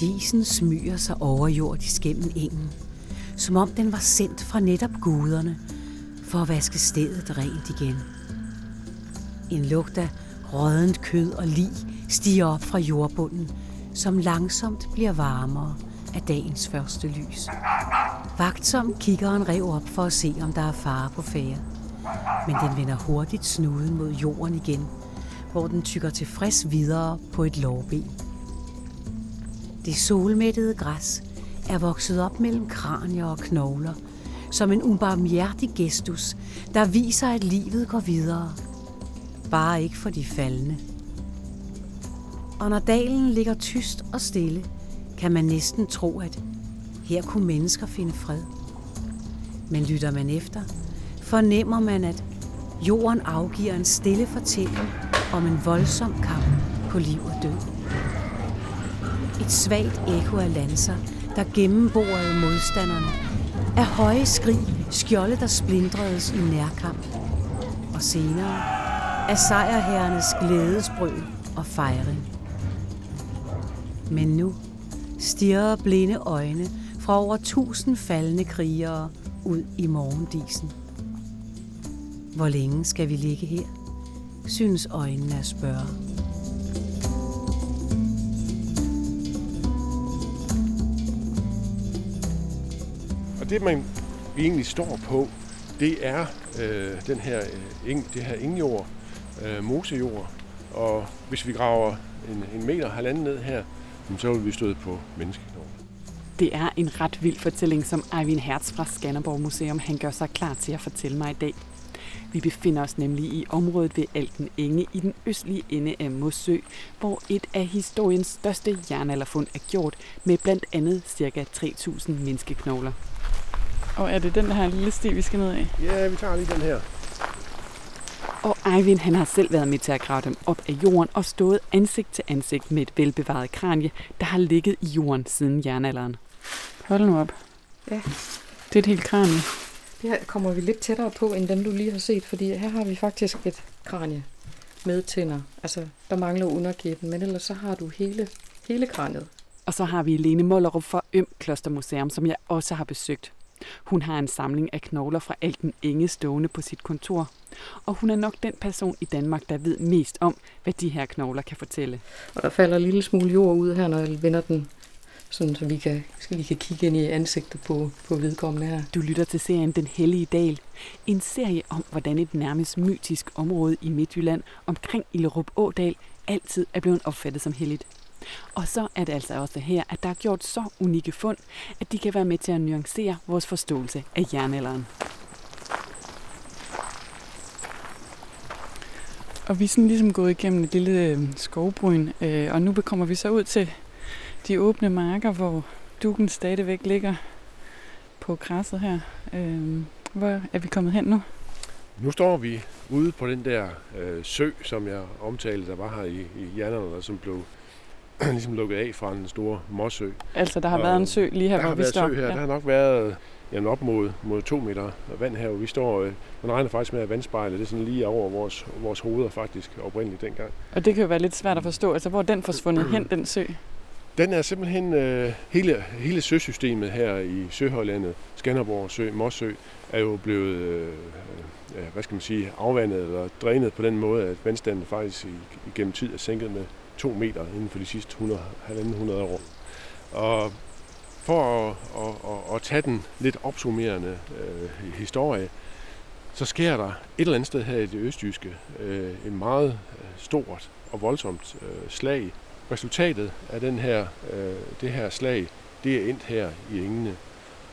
Disen smyger sig overjordisk gennem engen, som om den var sendt fra netop guderne for at vaske stedet rent igen. En lugt af rådent kød og lig stiger op fra jordbunden, som langsomt bliver varmere af dagens første lys. Vagtsom kigger en rev op for at se, om der er fare på færre. Men den vender hurtigt snuden mod jorden igen, hvor den tykker tilfreds videre på et lårben. Det solmættede græs er vokset op mellem kranier og knogler, som en ubarmhjertig gestus, der viser, at livet går videre. Bare ikke for de faldende. Og når dalen ligger tyst og stille, kan man næsten tro, at her kunne mennesker finde fred. Men lytter man efter, fornemmer man, at jorden afgiver en stille fortælling om en voldsom kamp på liv og død. Et svagt ekko af lanser, der gennemborede modstanderne. Af høje skrig, skjolde, der splindredes i nærkamp. Og senere af sejrherrenes glædesbrøl og fejring. Men nu stirrer blinde øjne fra over tusind faldende krigere ud i morgendisen. Hvor længe skal vi ligge her? Synes øjnene at spørge. Og det, man egentlig står på, det er øh, den her, øh, det her engjord, øh, mosejord. Og hvis vi graver en, en meter, halvanden ned her, så vil vi støde på menneskeknogler. Det er en ret vild fortælling, som Eivind Hertz fra Skanderborg Museum han gør sig klar til at fortælle mig i dag. Vi befinder os nemlig i området ved Alten Enge i den østlige ende af Mossø, hvor et af historiens største jernalderfund er gjort med blandt andet ca. 3.000 menneskeknogler. Og er det den her lille sti, vi skal ned af? Ja, vi tager lige den her. Og Eivind han har selv været med til at grave dem op af jorden og stået ansigt til ansigt med et velbevaret kranie, der har ligget i jorden siden jernalderen. Hold nu op. Ja. Det er et helt kranie. Det her kommer vi lidt tættere på, end den du lige har set, fordi her har vi faktisk et kranie med tænder. Altså, der mangler underkæben, men ellers så har du hele, hele kraniet. Og så har vi Lene Mollerup fra Øm Klostermuseum, som jeg også har besøgt. Hun har en samling af knogler fra Alten Enge stående på sit kontor. Og hun er nok den person i Danmark, der ved mest om, hvad de her knogler kan fortælle. Og der falder en lille smule jord ud her, når jeg vender den, sådan, så vi kan, så vi kan kigge ind i ansigtet på, på vedkommende her. Du lytter til serien Den Hellige Dal. En serie om, hvordan et nærmest mytisk område i Midtjylland omkring Illerup Ådal altid er blevet opfattet som helligt. Og så er det altså også her, at der er gjort så unikke fund, at de kan være med til at nuancere vores forståelse af jernalderen. Og vi er sådan ligesom gået igennem et lille øh, skovbryn, øh, og nu kommer vi så ud til de åbne marker, hvor dukken stadigvæk ligger på græsset her. Øh, hvor er vi kommet hen nu? Nu står vi ude på den der øh, sø, som jeg omtalte, der var her i, i jernalderen, som blev ligesom lukket af fra en stor mossø. Altså, der har og været en sø lige her, hvor vi står? Der har været sø her. Ja. Der har nok været ja, op mod, mod to meter vand her, hvor vi står. Øh, man regner faktisk med, at vandspejlet det er sådan lige over vores, vores hoveder faktisk oprindeligt dengang. Og det kan jo være lidt svært at forstå. Altså, hvor er den forsvundet hen, den sø? Den er simpelthen øh, hele, hele søsystemet her i Søhøjlandet, Skanderborg Sø, Mossø, er jo blevet øh, øh, hvad skal man sige, afvandet eller drænet på den måde, at vandstanden faktisk i, igennem tid er sænket med to meter inden for de sidste 100, 100 år. Og for at, at, at, at tage den lidt opsummerende øh, historie, så sker der et eller andet sted her i det østjyske øh, en meget øh, stort og voldsomt øh, slag. Resultatet af den her, øh, det her slag, det er endt her i Engene.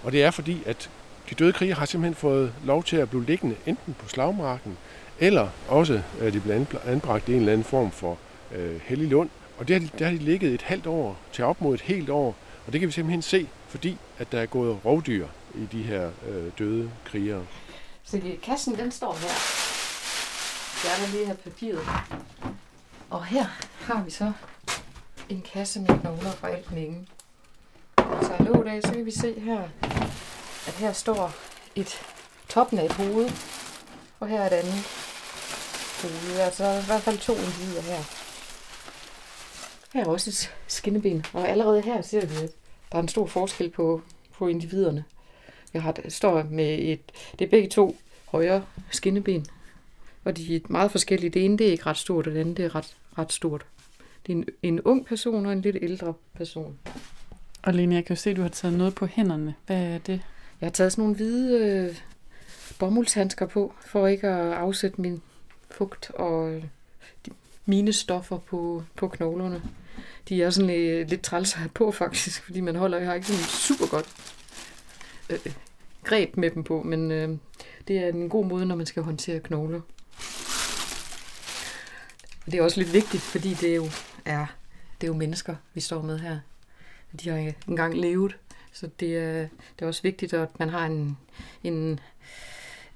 Og det er fordi, at de døde krigere har simpelthen fået lov til at blive liggende enten på slagmarken, eller også er de blevet anbragt i en eller anden form for øh, Helliglund. Og der der har de ligget et halvt år til op mod et helt år. Og det kan vi simpelthen se, fordi at der er gået rovdyr i de her øh, døde krigere. Så kassen den står her. Jeg vil lige have papiret. Og her har vi så en kasse med knogler fra alt mængen. Så er låget af, så kan vi se her, at her står et toppen af et hoved, og her er et andet hoved. Altså i hvert fald to individer her. Her er også et skinneben, og allerede her ser vi, at der er en stor forskel på, på individerne. Jeg har, står med et, det er begge to højre skinneben, og de er meget forskellige. Det ene det er ikke ret stort, og det andet det er ret, ret stort. Det er en, en ung person og en lidt ældre person. Og Lene, jeg kan jo se, at du har taget noget på hænderne. Hvad er det? Jeg har taget sådan nogle hvide øh, bomuldshandsker på, for ikke at afsætte min fugt og øh, mine stoffer på, på knoglerne. De er sådan lidt, lidt træls at have på faktisk, fordi man holder, jeg har ikke sådan super godt øh, øh, greb med dem på, men øh, det er en god måde, når man skal håndtere knogler. Det er også lidt vigtigt, fordi det er jo, er, det er jo mennesker, vi står med her. De har engang levet, så det er, det er også vigtigt, at man har en, en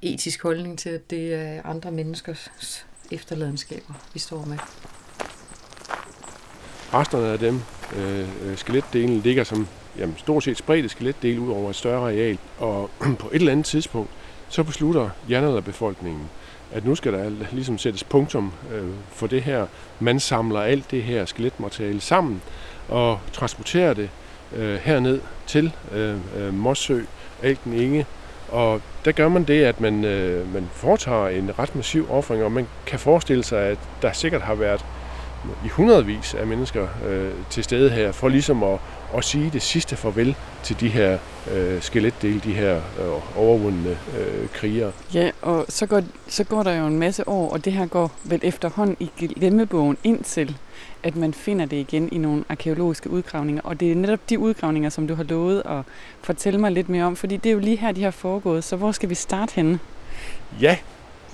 etisk holdning til, at det er andre menneskers efterladenskaber, vi står med. Resterne af dem, øh, øh, skeletdelen, ligger som jamen, stort set spredte skeletdele ud over et større areal. Og på et eller andet tidspunkt, så beslutter jernalderbefolkningen, at nu skal der ligesom sættes punktum øh, for det her. Man samler alt det her skeletmateriale sammen og transporterer det øh, herned til øh, øh, Mossø, Alten Inge. Og der gør man det, at man, øh, man foretager en ret massiv offring, og man kan forestille sig, at der sikkert har været i hundredvis af mennesker øh, til stede her, for ligesom at, at sige det sidste farvel til de her øh, skeletdele, de her øh, overvundne øh, krigere. Ja, og så går, så går der jo en masse år, og det her går vel efterhånden i glemmebogen indtil, at man finder det igen i nogle arkeologiske udgravninger. Og det er netop de udgravninger, som du har lovet at fortælle mig lidt mere om, fordi det er jo lige her, de har foregået. Så hvor skal vi starte henne? Ja,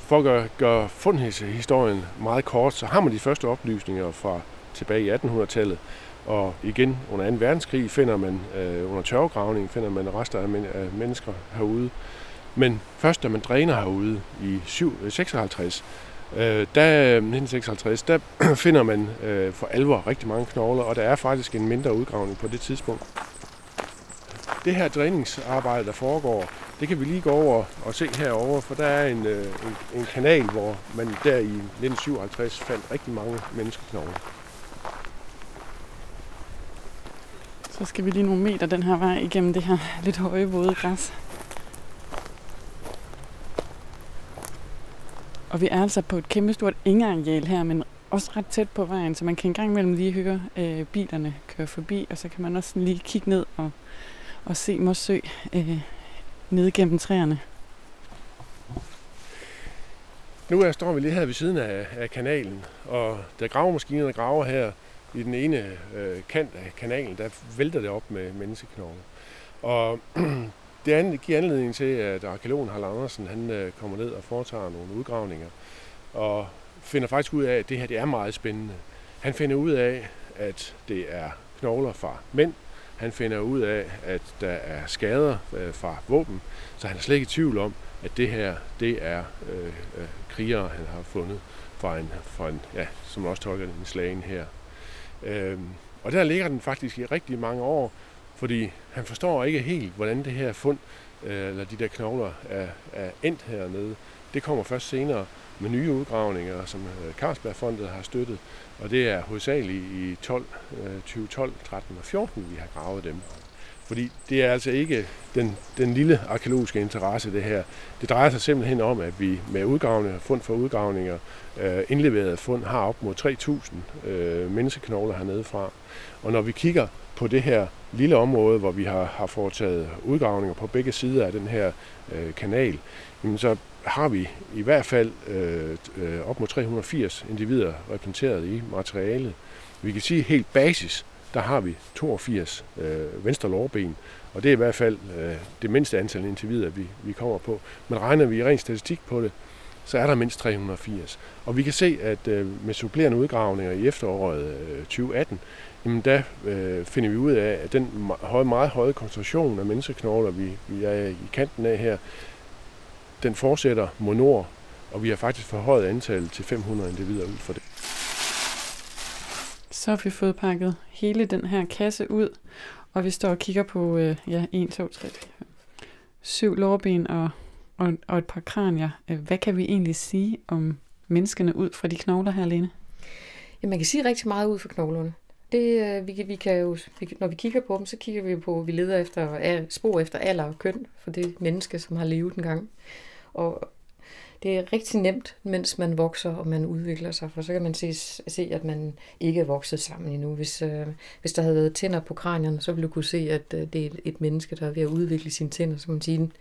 for at gøre, gøre fundhistorien meget kort, så har man de første oplysninger fra tilbage i 1800-tallet, og igen under 2. verdenskrig finder man øh, under tørvegravning finder man rester af, men, af mennesker herude. Men først da man dræner herude i 7, 56, øh, øh der, 1956, der finder man øh, for alvor rigtig mange knogler, og der er faktisk en mindre udgravning på det tidspunkt. Det her dræningsarbejde, der foregår, det kan vi lige gå over og se herover, for der er en, øh, en, en kanal, hvor man der i 1957 fandt rigtig mange menneskeknogler. Så skal vi lige nogle meter den her vej igennem det her lidt høje våde græs. Og vi er altså på et kæmpestort ingeareal her, men også ret tæt på vejen, så man kan engang imellem lige høre øh, bilerne køre forbi, og så kan man også lige kigge ned og, og se Mossø øh, ned gennem træerne. Nu er, står vi lige her ved siden af, af kanalen, og da gravemaskinerne graver her i den ene øh, kant af kanalen, der vælter det op med menneskeknogler. Og det andet giver anledning til, at arkeologen Harald Andersen han, øh, kommer ned og foretager nogle udgravninger, og finder faktisk ud af, at det her det er meget spændende. Han finder ud af, at det er knogler fra mænd, han finder ud af, at der er skader øh, fra våben, så han er slet ikke i tvivl om, at det her, det er øh, øh, krigere, han har fundet fra en, fra en ja, som også tolker den slagen her. Øh, og der ligger den faktisk i rigtig mange år, fordi han forstår ikke helt, hvordan det her fund, øh, eller de der knogler, er, er endt hernede. Det kommer først senere med nye udgravninger, som øh, Carlsbergfondet har støttet, og det er hovedsageligt i 12, 2012, 13 og 14, vi har gravet dem. Fordi det er altså ikke den, den lille arkeologiske interesse, det her. Det drejer sig simpelthen om, at vi med udgravninger, fund for udgravninger, øh, indleverede fund, har op mod 3.000 øh, menneskeknogler hernede fra. Og når vi kigger på det her lille område, hvor vi har, har foretaget udgravninger på begge sider af den her øh, kanal, jamen så har vi i hvert fald øh, øh op mod 380 individer repræsenteret i materialet. Vi kan sige helt basis, der har vi 82 øh, venstre lårben, og det er i hvert fald øh, det mindste antal individer, vi, vi kommer på. Men regner vi ren statistik på det, så er der mindst 380. Og vi kan se, at øh, med supplerende udgravninger i efteråret øh, 2018, jamen der øh, finder vi ud af, at den meget, meget høje koncentration af menneskeknogler, vi, vi er i kanten af her, den fortsætter mod nord, og vi har faktisk forhøjet antallet til 500 individer ud for det. Så har vi fået pakket hele den her kasse ud, og vi står og kigger på øh, ja, 1, 2, 3, 7 lårben og, og, og et par kranier. Øh, hvad kan vi egentlig sige om menneskene ud fra de knogler her, Lene? Ja, man kan sige rigtig meget ud fra knoglerne. det, øh, vi, vi kan jo, vi, når vi kigger på dem, så kigger vi på, vi leder efter spor efter alder og køn for det menneske, som har levet en gang. Og det er rigtig nemt, mens man vokser og man udvikler sig, for så kan man se, se at man ikke er vokset sammen endnu. Hvis, øh, hvis der havde været tænder på kranierne, så ville du kunne se, at øh, det er et menneske, der er ved at udvikle sine tænder, så kan man sige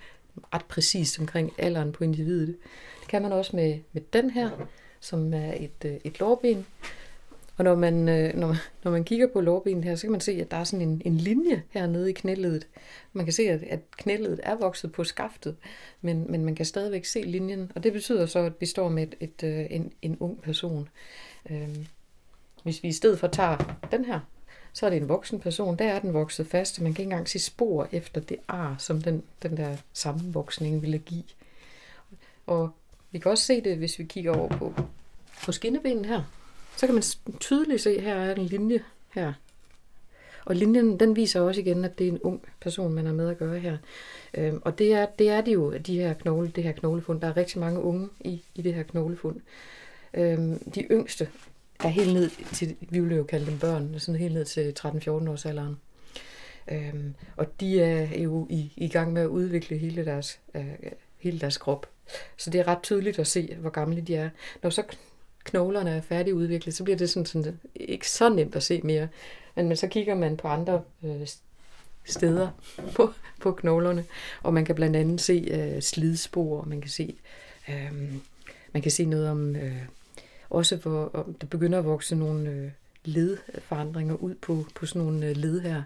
ret præcist omkring alderen på individet. Det kan man også med, med den her, som er et, øh, et lårben. Og når man, øh, når, når man kigger på lårbenet her, så kan man se, at der er sådan en, en linje hernede i knæledet. Man kan se, at, at knæledet er vokset på skaftet, men, men man kan stadigvæk se linjen. Og det betyder så, at vi står med et, et, øh, en, en ung person. Øhm, hvis vi i stedet for tager den her, så er det en voksen person. Der er den vokset fast, man kan ikke engang se spor efter det ar, som den, den der sammenvoksning ville give. Og vi kan også se det, hvis vi kigger over på, på skinnebenen her så kan man tydeligt se, at her er en linje her. Og linjen, den viser også igen, at det er en ung person, man har med at gøre her. Øhm, og det er, det er det jo, de her knogle, det her knoglefund. Der er rigtig mange unge i, i det her knoglefund. Øhm, de yngste er helt ned til, vi vil jo kalde dem børn, sådan helt ned til 13-14 års alderen. Øhm, og de er jo i, i gang med at udvikle hele deres, øh, hele deres krop. Så det er ret tydeligt at se, hvor gamle de er. Når så knoglerne er færdigudviklet, så bliver det sådan, sådan ikke så nemt at se mere. Men, men så kigger man på andre øh, steder på, på knoglerne, og man kan blandt andet se øh, slidspor, man kan se, øh, man kan se noget om, øh, også hvor om der begynder at vokse nogle øh, ledforandringer ud på, på sådan nogle øh, led her.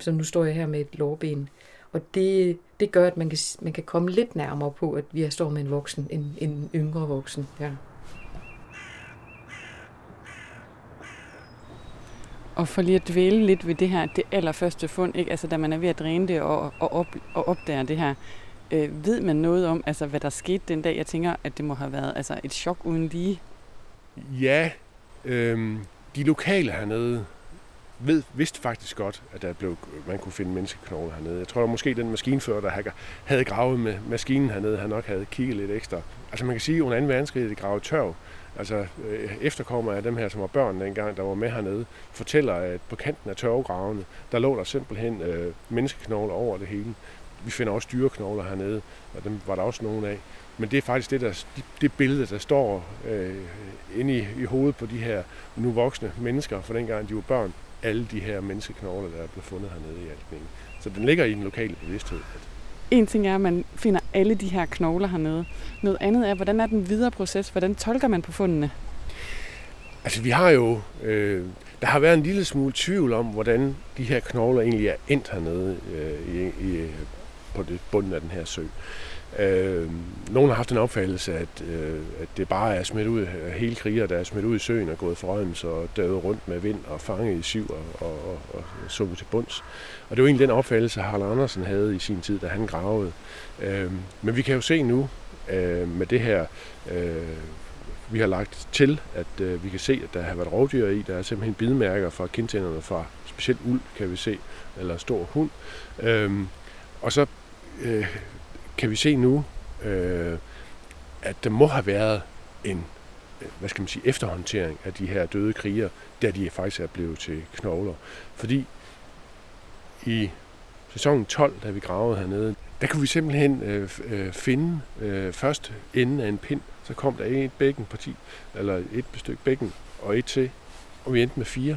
Så nu står jeg her med et lårben. Og det, det gør, at man kan, man kan komme lidt nærmere på, at vi står med en voksen, en, en yngre voksen. Ja. Og for lige at dvæle lidt ved det her, det allerførste fund, ikke? Altså, da man er ved at dræne det og, og, op, og opdager det her, øh, ved man noget om, altså, hvad der skete den dag? Jeg tænker, at det må have været altså, et chok uden lige. Ja, øh, de lokale hernede ved, vidste faktisk godt, at der blev, man kunne finde menneskeknogler hernede. Jeg tror at måske den maskinfører, der havde gravet med maskinen hernede, han nok havde kigget lidt ekstra. Altså man kan sige, at under 2. verdenskrig, det gravede tørv, altså øh, efterkommer af dem her, som var børn dengang, der var med hernede, fortæller, at på kanten af tørvegravene, der lå der simpelthen øh, menneskeknogler over det hele. Vi finder også dyreknogler hernede, og dem var der også nogen af. Men det er faktisk det, der, det billede, der står øh, inde i, i hovedet på de her nu voksne mennesker, for dengang de var børn, alle de her menneskeknogler, der er blevet fundet hernede i Alkningen. Så den ligger i den lokale bevidsthed, en ting er, at man finder alle de her knogler hernede. Noget andet er, hvordan er den videre proces? Hvordan tolker man på fundene? Altså, vi har jo... Øh, der har været en lille smule tvivl om, hvordan de her knogler egentlig er endt hernede øh, i, i, på det bunden af den her sø. Øh, nogle har haft en opfattelse, at, øh, at det bare er smidt ud, hele kriger, der er smidt ud i søen og gået forrømmelse og døde rundt med vind og fanget i siv og, og, og, og sunket til bunds. Og det var egentlig den opfattelse, Harald Andersen havde i sin tid, da han gravede. Øh, men vi kan jo se nu øh, med det her, øh, vi har lagt til, at øh, vi kan se, at der har været rovdyr i. Der er simpelthen bidmærker fra kindtænderne fra specielt uld, kan vi se, eller stor hund. Øh, og så øh, kan vi se nu, øh, at der må have været en øh, hvad skal man sige, efterhåndtering af de her døde kriger, da de faktisk er blevet til knogler. Fordi i sæsonen 12, da vi gravede hernede, der kunne vi simpelthen øh, øh, finde øh, først enden af en pind, så kom der et bækkenparti, eller et stykke bækken og et til, og vi endte med fire.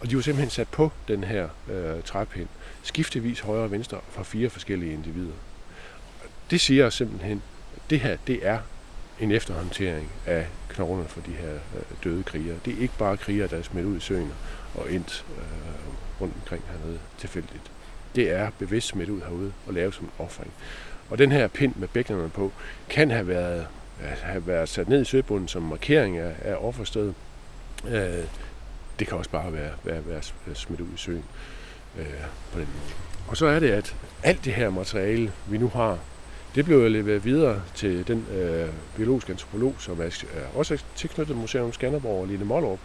Og de var simpelthen sat på den her øh, træpind, skiftevis højre og venstre fra fire forskellige individer. Det siger simpelthen, at det her det er en efterhåndtering af knoglerne for de her øh, døde krigere. Det er ikke bare krigere, der er smidt ud i søen og endt øh, rundt omkring hernede tilfældigt. Det er bevidst smidt ud herude og lavet som en offring. Og den her pind med bækkenerne på kan have været, øh, have været sat ned i søbunden som markering af, af offerstedet. Øh, det kan også bare være, være, være smidt ud i søen øh, på den måde. Og så er det, at alt det her materiale, vi nu har, det blev leveret videre til den øh, biologiske antropolog, som er, er også tilknyttet Museum Skanderborg, Line Mollerup.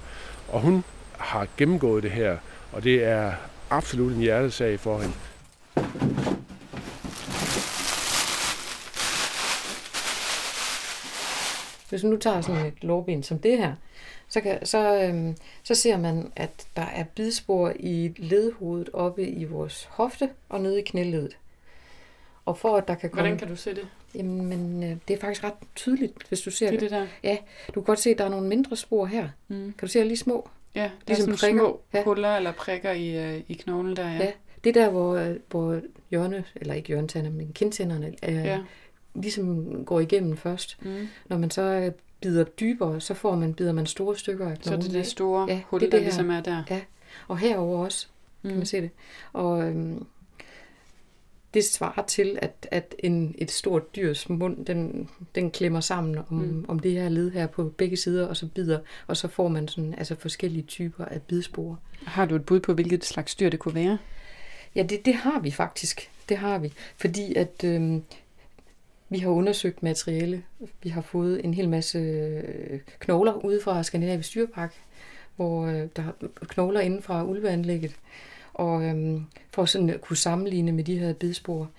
Og hun har gennemgået det her, og det er absolut en hjertesag for hende. Hvis man nu tager sådan et lårben som det her, så, kan, så, øhm, så ser man, at der er bidspor i ledhovedet oppe i vores hofte og nede i knæledet. Og for at der kan komme... Hvordan kan du se det? Jamen, men, øh, det er faktisk ret tydeligt, hvis du ser Det er det. det der. Du kan godt se, at der er nogle mindre spor her. Mm. Kan du se, at lige små? Ja, det Ligesom er sådan prikker. små Ja. huller eller prikker i, øh, i knoglen der, ja. Ja. Det er der, hvor, øh, hvor hjørne, eller ikke hjørnetænder, men kindtænderne øh, ja. ligesom går igennem først. Mm. Når man så øh, bider dybere, så får man, bider man store stykker af Så er det knoglen det store Ja, hul, det er der det her. ligesom er der. Ja. Og herover også, kan Mm. man se det. Og øhm, det svarer til, at, at en, et stort dyrs mund, den, den klemmer sammen om, Mm. mm. om det her led her på begge sider, og så bider, og så får man sådan, altså forskellige typer af bidspor. Har du et bud på, hvilket slags dyr det kunne være? Ja, det, det har vi faktisk. Det har vi. Fordi at øhm, vi har undersøgt materiale. Vi har fået en hel masse øh, knogler ude fra Skandinavisk Dyrepark, hvor øh, der er knogler inden fra ulveanlægget, og øhm, for sådan at kunne sammenligne med de her bidspor.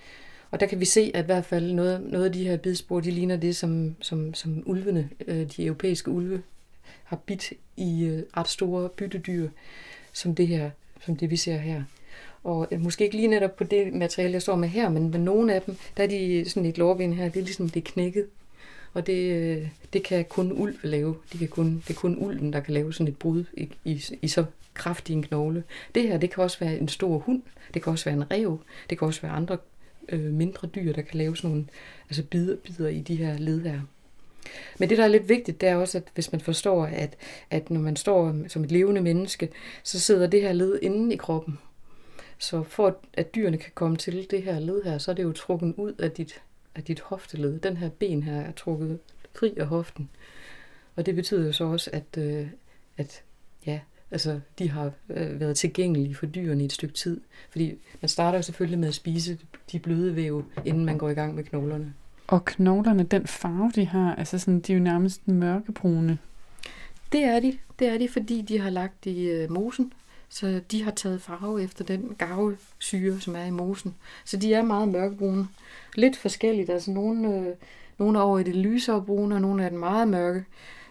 Og der kan vi se, at i hvert fald noget, noget af de her bidspor, de ligner det, som, som, som ulvene, øh, de europæiske ulve, har bidt i øh, ret store byttedyr, som det her, som det vi ser her. Og øh, måske ikke lige netop på det materiale, jeg står med her, men med nogle af dem, der er de sådan et lårben her, det er ligesom det er knækket. Og det, øh, det kan kun ulv lave. De kan kun, det er kun ulven, der kan lave sådan et brud i, i, i så kraftig en knogle. Det her, det kan også være en stor hund, det kan også være en rev, det kan også være andre øh, mindre dyr, der kan lave sådan nogle altså bider, bider i de her led her. Men det, der er lidt vigtigt, det er også, at hvis man forstår, at, at når man står som et levende menneske, så sidder det her led inde i kroppen. Så for at, dyrene kan komme til det her led her, så er det jo trukket ud af dit, af dit hofteled. Den her ben her er trukket fri af hoften. Og det betyder jo så også, at, øh, at ja, altså, de har øh, været tilgængelige for dyrene i et stykke tid. Fordi man starter jo selvfølgelig med at spise de bløde væv, inden man går i gang med knoglerne. Og knoglerne, den farve, de har, altså sådan, de er jo nærmest mørkebrune. Det er de. Det er de, fordi de har lagt i øh, mosen. Så de har taget farve efter den garvesyre, som er i mosen. Så de er meget mørkebrune. Lidt forskelligt. Altså nogle, øh, nogle er over i det lysere brune, og nogle er den meget mørke.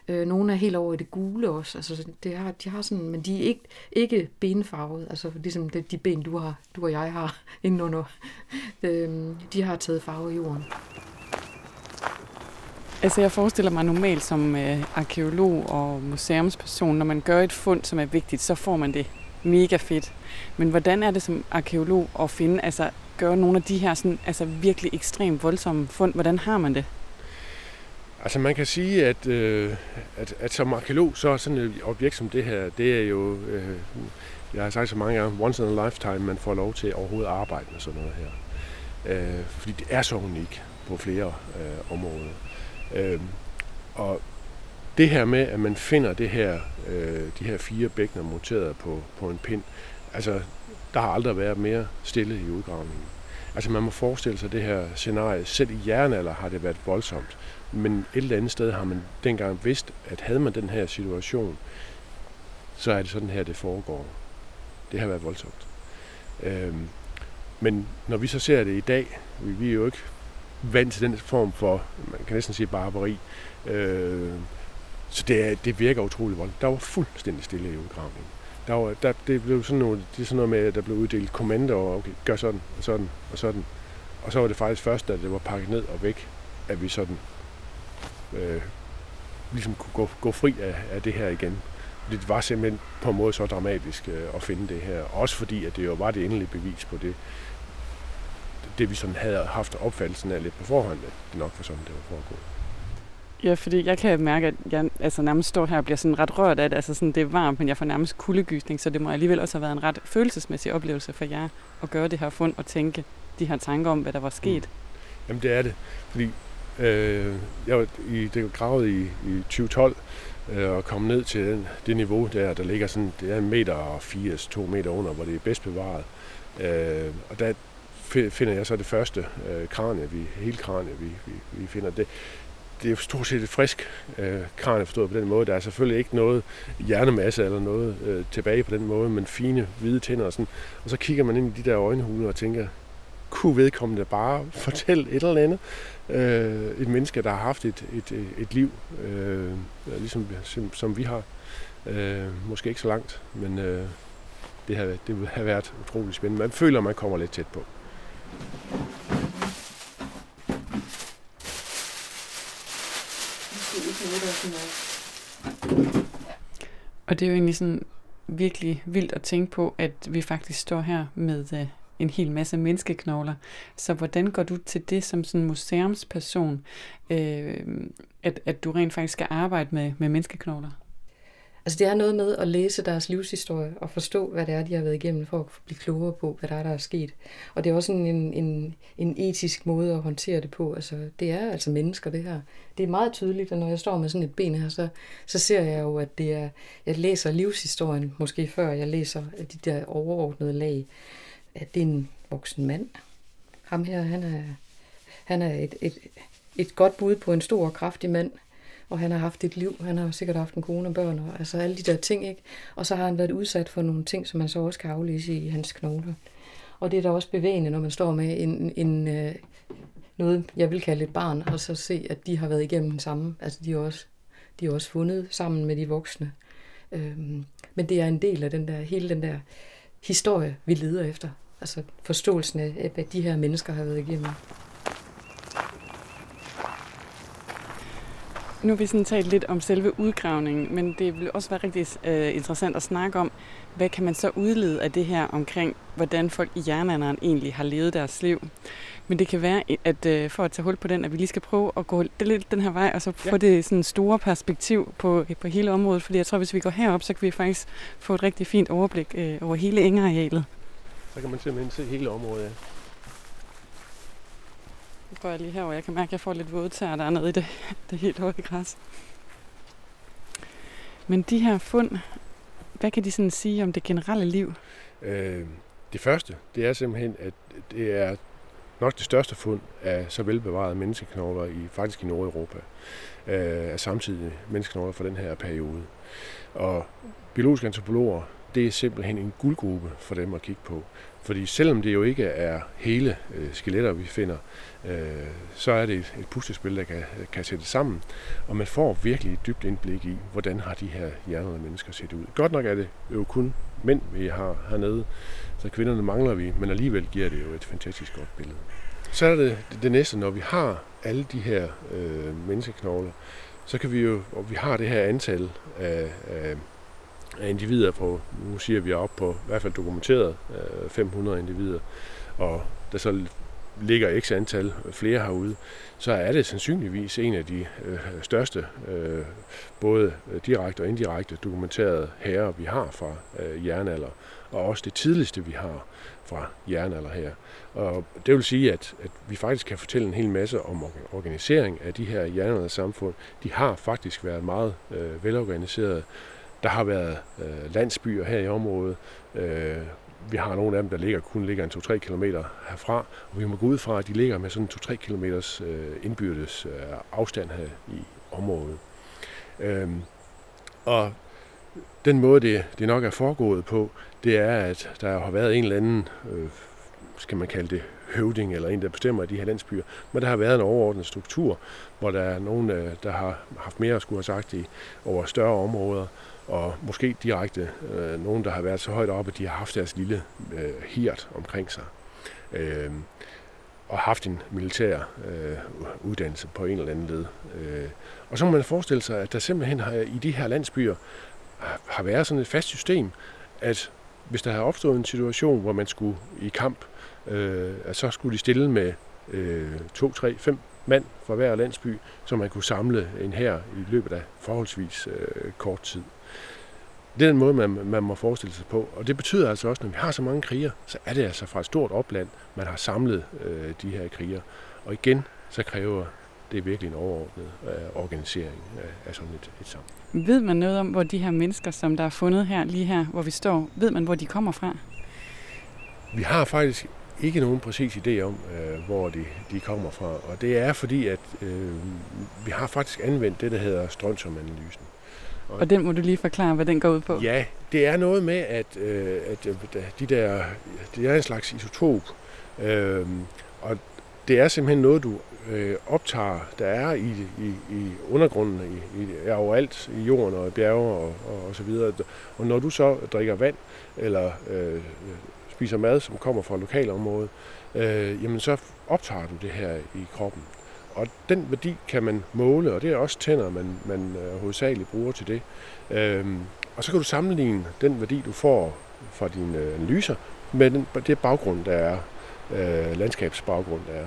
Øh, nogle er helt over i det gule også. Altså, det har, de har sådan, men de er ikke, ikke benfarvet. Altså ligesom det, de ben, du, har, du og jeg har indenunder. Øh, de har taget farve i jorden. Altså jeg forestiller mig normalt som øh, arkeolog og museumsperson, når man gør et fund, som er vigtigt, så får man det mega fedt. Men hvordan er det som arkeolog at finde, altså gøre nogle af de her sådan, altså virkelig ekstremt voldsomme fund? Hvordan har man det? Altså man kan sige, at, øh, at, at som arkeolog, så er sådan et objekt som det her, det er jo, øh, jeg har sagt så mange gange, once in a lifetime, man får lov til overhovedet at arbejde med sådan noget her. Øh, fordi det er så unikt på flere øh, områder. Øh, og det her med, at man finder det her, øh, de her fire bækkener monteret på, på en pind, altså der har aldrig været mere stille i udgravningen. Altså man må forestille sig det her scenarie. Selv i jernalder har det været voldsomt. Men et eller andet sted har man dengang vidst, at havde man den her situation, så er det sådan her, det foregår. Det har været voldsomt. Øhm, men når vi så ser det i dag, vi, vi er jo ikke vant til den form for, man kan næsten sige barbari, øh, så det, er, det virker utrolig voldeligt. Der var fuldstændig stille i udgravningen. Der var, der, det blev sådan noget, det er sådan noget med, at der blev uddelt kommandoer, okay, gør sådan, og sådan, og sådan. Og så var det faktisk først, da det var pakket ned og væk, at vi sådan øh, ligesom kunne gå, gå fri af, af det her igen. Det var simpelthen på en måde så dramatisk øh, at finde det her. Også fordi, at det jo var det endelige bevis på det, det vi sådan havde haft opfattelsen af lidt på forhånd, at det nok var sådan, det var foregået. Ja, fordi jeg kan mærke, at jeg altså, nærmest står her og bliver sådan ret rørt af det. Altså sådan, det er varmt, men jeg får nærmest kuldegysning, så det må alligevel også have været en ret følelsesmæssig oplevelse for jer at gøre det her fund og tænke de her tanker om, hvad der var sket. Mm. Jamen det er det, fordi øh, jeg var i, det var gravet i, i 2012 øh, og kom ned til den, det niveau der, der ligger sådan, det er en meter og 80, to meter under, hvor det er bedst bevaret. Øh, og der finder jeg så det første øh, kranie, vi, hele kranie, vi, vi, vi finder. Det, det er jo stort set et frisk øh, kranie forstået på den måde. Der er selvfølgelig ikke noget hjernemasse eller noget øh, tilbage på den måde, men fine hvide tænder og sådan. Og så kigger man ind i de der øjenhuler og tænker, kunne vedkommende bare fortælle et eller andet. Øh, et menneske, der har haft et, et, et liv, øh, ligesom som, som vi har. Øh, måske ikke så langt, men øh, det, har, det har have været utrolig spændende. Man føler, man kommer lidt tæt på. Og det er jo egentlig sådan virkelig vildt at tænke på, at vi faktisk står her med øh, en hel masse menneskeknogler. Så hvordan går du til det som sådan museumsperson, øh, at, at du rent faktisk skal arbejde med, med menneskeknogler? Altså det er noget med at læse deres livshistorie og forstå, hvad det er, de har været igennem for at blive klogere på, hvad der er, der er sket. Og det er også en, en, en etisk måde at håndtere det på. Altså det er altså mennesker, det her. Det er meget tydeligt, at når jeg står med sådan et ben her, så, så ser jeg jo, at det er, jeg læser livshistorien måske før jeg læser de der overordnede lag. At det er en voksen mand. Ham her, han er, han er et, et, et godt bud på en stor og kraftig mand, og han har haft et liv, han har sikkert haft en kone og børn, og altså alle de der ting, ikke? Og så har han været udsat for nogle ting, som man så også kan aflæse i hans knogler. Og det er da også bevægende, når man står med en, en, øh, noget, jeg vil kalde et barn, og så se, at de har været igennem den samme. Altså de er også, de er også fundet sammen med de voksne. Øhm, men det er en del af den der, hele den der historie, vi leder efter. Altså forståelsen af, hvad de her mennesker har været igennem. Nu har vi sådan talt lidt om selve udgravningen, men det vil også være rigtig uh, interessant at snakke om, hvad kan man så udlede af det her omkring, hvordan folk i jernalderen egentlig har levet deres liv. Men det kan være, at uh, for at tage hul på den, at vi lige skal prøve at gå lidt den her vej, og så få ja. det sådan store perspektiv på, på hele området. Fordi jeg tror, hvis vi går herop, så kan vi faktisk få et rigtig fint overblik uh, over hele engearealet. Så kan man simpelthen se hele området, ja. Nu går jeg lige herover. Jeg kan mærke, at jeg får lidt våde tæer dernede i det, det helt høje græs. Men de her fund, hvad kan de sådan sige om det generelle liv? Øh, det første, det er simpelthen, at det er nok det største fund af så velbevarede menneskeknogler i faktisk i Nordeuropa. Øh, af samtidig menneskeknogler fra den her periode. Og biologiske antropologer, det er simpelthen en guldgruppe for dem at kigge på. Fordi selvom det jo ikke er hele øh, skeletter, vi finder, øh, så er det et, et puslespil, der kan, kan sættes sammen. Og man får virkelig et dybt indblik i, hvordan har de her hjernede mennesker set ud. Godt nok er det jo kun mænd, vi har hernede, så kvinderne mangler vi, men alligevel giver det jo et fantastisk godt billede. Så er det det næste, når vi har alle de her øh, menneskeknogler, så kan vi jo, og vi har det her antal af, af af individer på, nu siger vi op på i hvert fald dokumenteret øh, 500 individer, og der så ligger x antal flere herude, så er det sandsynligvis en af de øh, største, øh, både direkte og indirekte dokumenterede herrer, vi har fra øh, jernalder, og også det tidligste, vi har fra jernalder her. Og det vil sige, at, at vi faktisk kan fortælle en hel masse om organisering af de her jernalder samfund. De har faktisk været meget øh, velorganiserede, der har været øh, landsbyer her i området. Øh, vi har nogle af dem, der ligger, kun ligger en 2-3 km herfra, og vi må gå ud fra, at de ligger med sådan 2-3 km øh, indbyrdes øh, afstand her i området. Øh, og den måde, det, det nok er foregået på, det er, at der har været en eller anden, øh, skal man kalde det, høvding eller en, der bestemmer i de her landsbyer. Men der har været en overordnet struktur, hvor der er nogen, øh, der har haft mere at skulle have sagt i, over større områder, og måske direkte øh, nogen, der har været så højt oppe, at de har haft deres lille øh, hirt omkring sig. Øh, og haft en militær øh, uddannelse på en eller anden led. Øh, og så må man forestille sig, at der simpelthen har, i de her landsbyer har været sådan et fast system, at hvis der har opstået en situation, hvor man skulle i kamp, øh, at så skulle de stille med øh, to, tre, fem mand fra hver landsby, så man kunne samle en her i løbet af forholdsvis øh, kort tid. Det er den måde, man, man må forestille sig på. Og det betyder altså også, når vi har så mange kriger, så er det altså fra et stort opland, man har samlet øh, de her kriger. Og igen, så kræver det virkelig en overordnet øh, organisering af, af sådan et, et samfund. Ved man noget om, hvor de her mennesker, som der er fundet her, lige her, hvor vi står, ved man, hvor de kommer fra? Vi har faktisk ikke nogen præcis idé om, øh, hvor de, de kommer fra. Og det er fordi, at øh, vi har faktisk anvendt det, der hedder strontium-analysen. Og den må du lige forklare, hvad den går ud på. Ja, det er noget med, at, øh, at øh, de der, det er en slags isotop, Øh, og det er simpelthen noget, du øh, optager, der er i, i, i undergrunden, i, i, er overalt i jorden og i bjerge og, og, og så videre. Og når du så drikker vand, eller øh, spiser mad, som kommer fra lokalområdet, øh, jamen så optager du det her i kroppen. Og den værdi kan man måle, og det er også tænder, man, man øh, hovedsageligt bruger til det. Øhm, og så kan du sammenligne den værdi, du får fra dine analyser, med den, det baggrund, der er, øh, landskabsbaggrund, der er.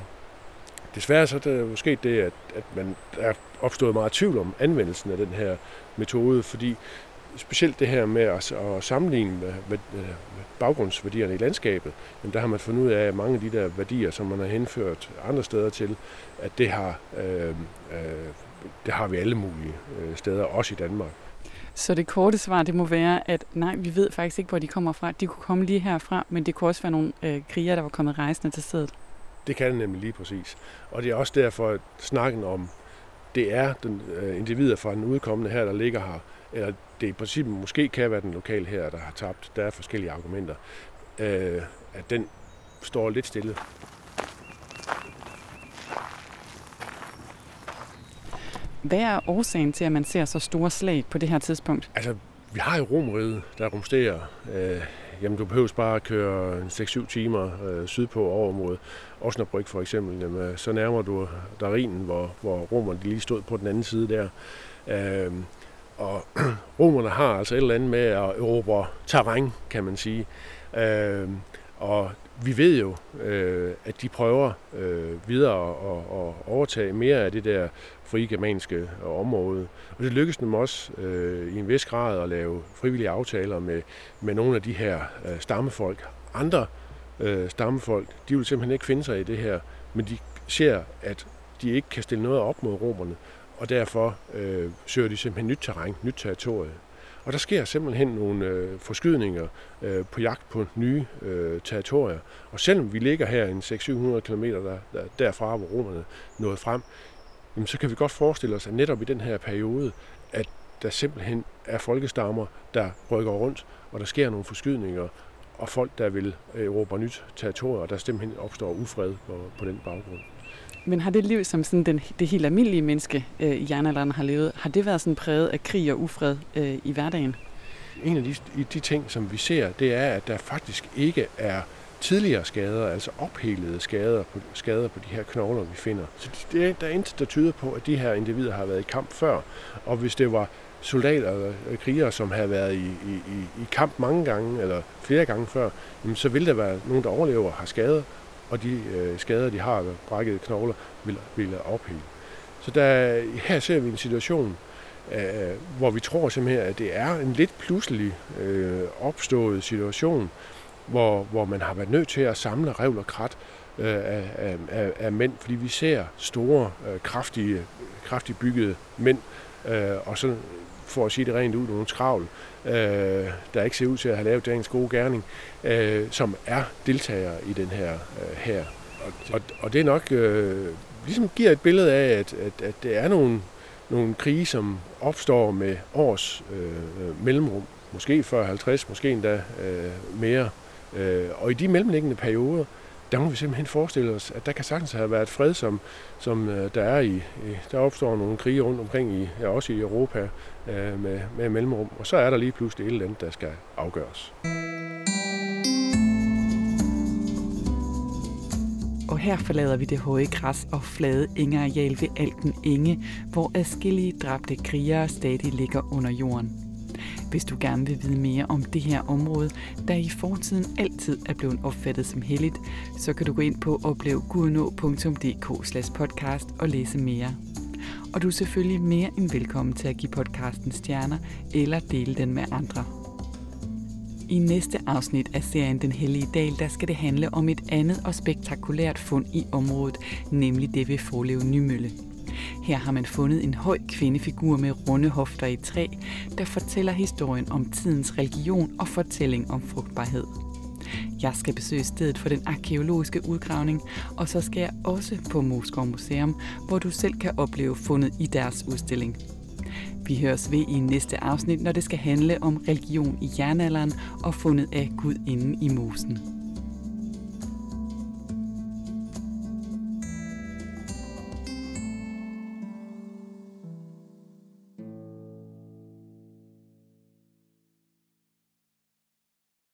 Desværre så er det måske det, at, at man er opstået meget tvivl om anvendelsen af den her metode, fordi specielt det her med at, at sammenligne med, med, med baggrundsværdierne i landskabet, men der har man fundet ud af, at mange af de der værdier, som man har henført andre steder til, at det har, øh, øh, det har vi alle mulige øh, steder, også i Danmark. Så det korte svar, det må være, at nej, vi ved faktisk ikke, hvor de kommer fra. De kunne komme lige herfra, men det kunne også være nogle øh, krigere, der var kommet rejsende til stedet. Det kan det nemlig lige præcis. Og det er også derfor, at snakken om, det er den øh, individer fra den udkommende her, der ligger her, eller det i princippet måske kan være den lokale her, der har tabt. Der er forskellige argumenter. Øh, at den står lidt stille. Hvad er årsagen til, at man ser så store slag på det her tidspunkt? Altså, vi har jo Romeriet, der rumsterer. Øh, jamen, du behøver bare at køre 6-7 timer øh, sydpå over mod Osnabrück for eksempel. Jamen, så nærmer du der Rhinen, hvor, hvor romerne lige stod på den anden side der. Øh, og romerne har altså et eller andet med at erobre terræn, kan man sige. Øh, og vi ved jo, øh, at de prøver øh, videre at, at overtage mere af det der frie germanske område. Og det lykkedes dem også øh, i en vis grad at lave frivillige aftaler med, med nogle af de her øh, stammefolk. Andre øh, stammefolk, de vil simpelthen ikke finde sig i det her, men de ser, at de ikke kan stille noget op mod romerne, og derfor øh, søger de simpelthen nyt terræn, nyt territorie. Og der sker simpelthen nogle øh, forskydninger øh, på jagt på nye øh, territorier. Og selvom vi ligger her en 600-700 km der, der, derfra, hvor romerne nåede frem, jamen, så kan vi godt forestille os, at netop i den her periode, at der simpelthen er folkestammer, der rykker rundt, og der sker nogle forskydninger, og folk, der vil øh, erobre nyt territorier, og der simpelthen opstår ufred på, på den baggrund. Men har det liv, som sådan den, det helt almindelige menneske øh, i jernalderen har levet, har det været sådan præget af krig og ufred øh, i hverdagen? En af de, de ting, som vi ser, det er, at der faktisk ikke er tidligere skader, altså ophelede skader på, skader på de her knogler, vi finder. Så det, der er intet, der tyder på, at de her individer har været i kamp før. Og hvis det var soldater eller krigere, som havde været i, i, i kamp mange gange, eller flere gange før, jamen, så vil der være nogen, der overlever og har skader, og de øh, skader, de har, brækkede knogler, vil, vil ophæve. Så der, her ser vi en situation, øh, hvor vi tror simpelthen, at det er en lidt pludselig øh, opstået situation, hvor, hvor man har været nødt til at samle revl og krat øh, af, af, af mænd, fordi vi ser store, øh, kraftige, kraftigt byggede mænd, øh, og så for at sige det rent ud, nogle skravl, øh, der ikke ser ud til at have lavet dagens gode gerning, øh, som er deltagere i den her øh, her. Og, og, og det er nok øh, ligesom giver et billede af, at, at, at det er nogle, nogle krige, som opstår med års øh, mellemrum. Måske 40-50, måske endda øh, mere. Øh, og i de mellemliggende perioder, der må vi simpelthen forestille os, at der kan sagtens have været fred, som, som øh, der er i, der opstår nogle krige rundt omkring, i, ja, også i Europa, øh, med, med mellemrum. Og så er der lige pludselig et eller andet, der skal afgøres. Og her forlader vi det høje græs og flade engeareal ved Alten Inge, hvor adskillige dræbte krigere stadig ligger under jorden. Hvis du gerne vil vide mere om det her område, der i fortiden altid er blevet opfattet som helligt, så kan du gå ind på oplevgudnå.dk podcast og læse mere. Og du er selvfølgelig mere end velkommen til at give podcasten stjerner eller dele den med andre. I næste afsnit af serien Den Hellige Dal, der skal det handle om et andet og spektakulært fund i området, nemlig det ved Forlev Nymølle. Her har man fundet en høj kvindefigur med runde hofter i træ, der fortæller historien om tidens religion og fortælling om frugtbarhed. Jeg skal besøge stedet for den arkeologiske udgravning, og så skal jeg også på Moskov Museum, hvor du selv kan opleve fundet i deres udstilling. Vi høres ved i næste afsnit, når det skal handle om religion i jernalderen og fundet af Gud inden i mosen.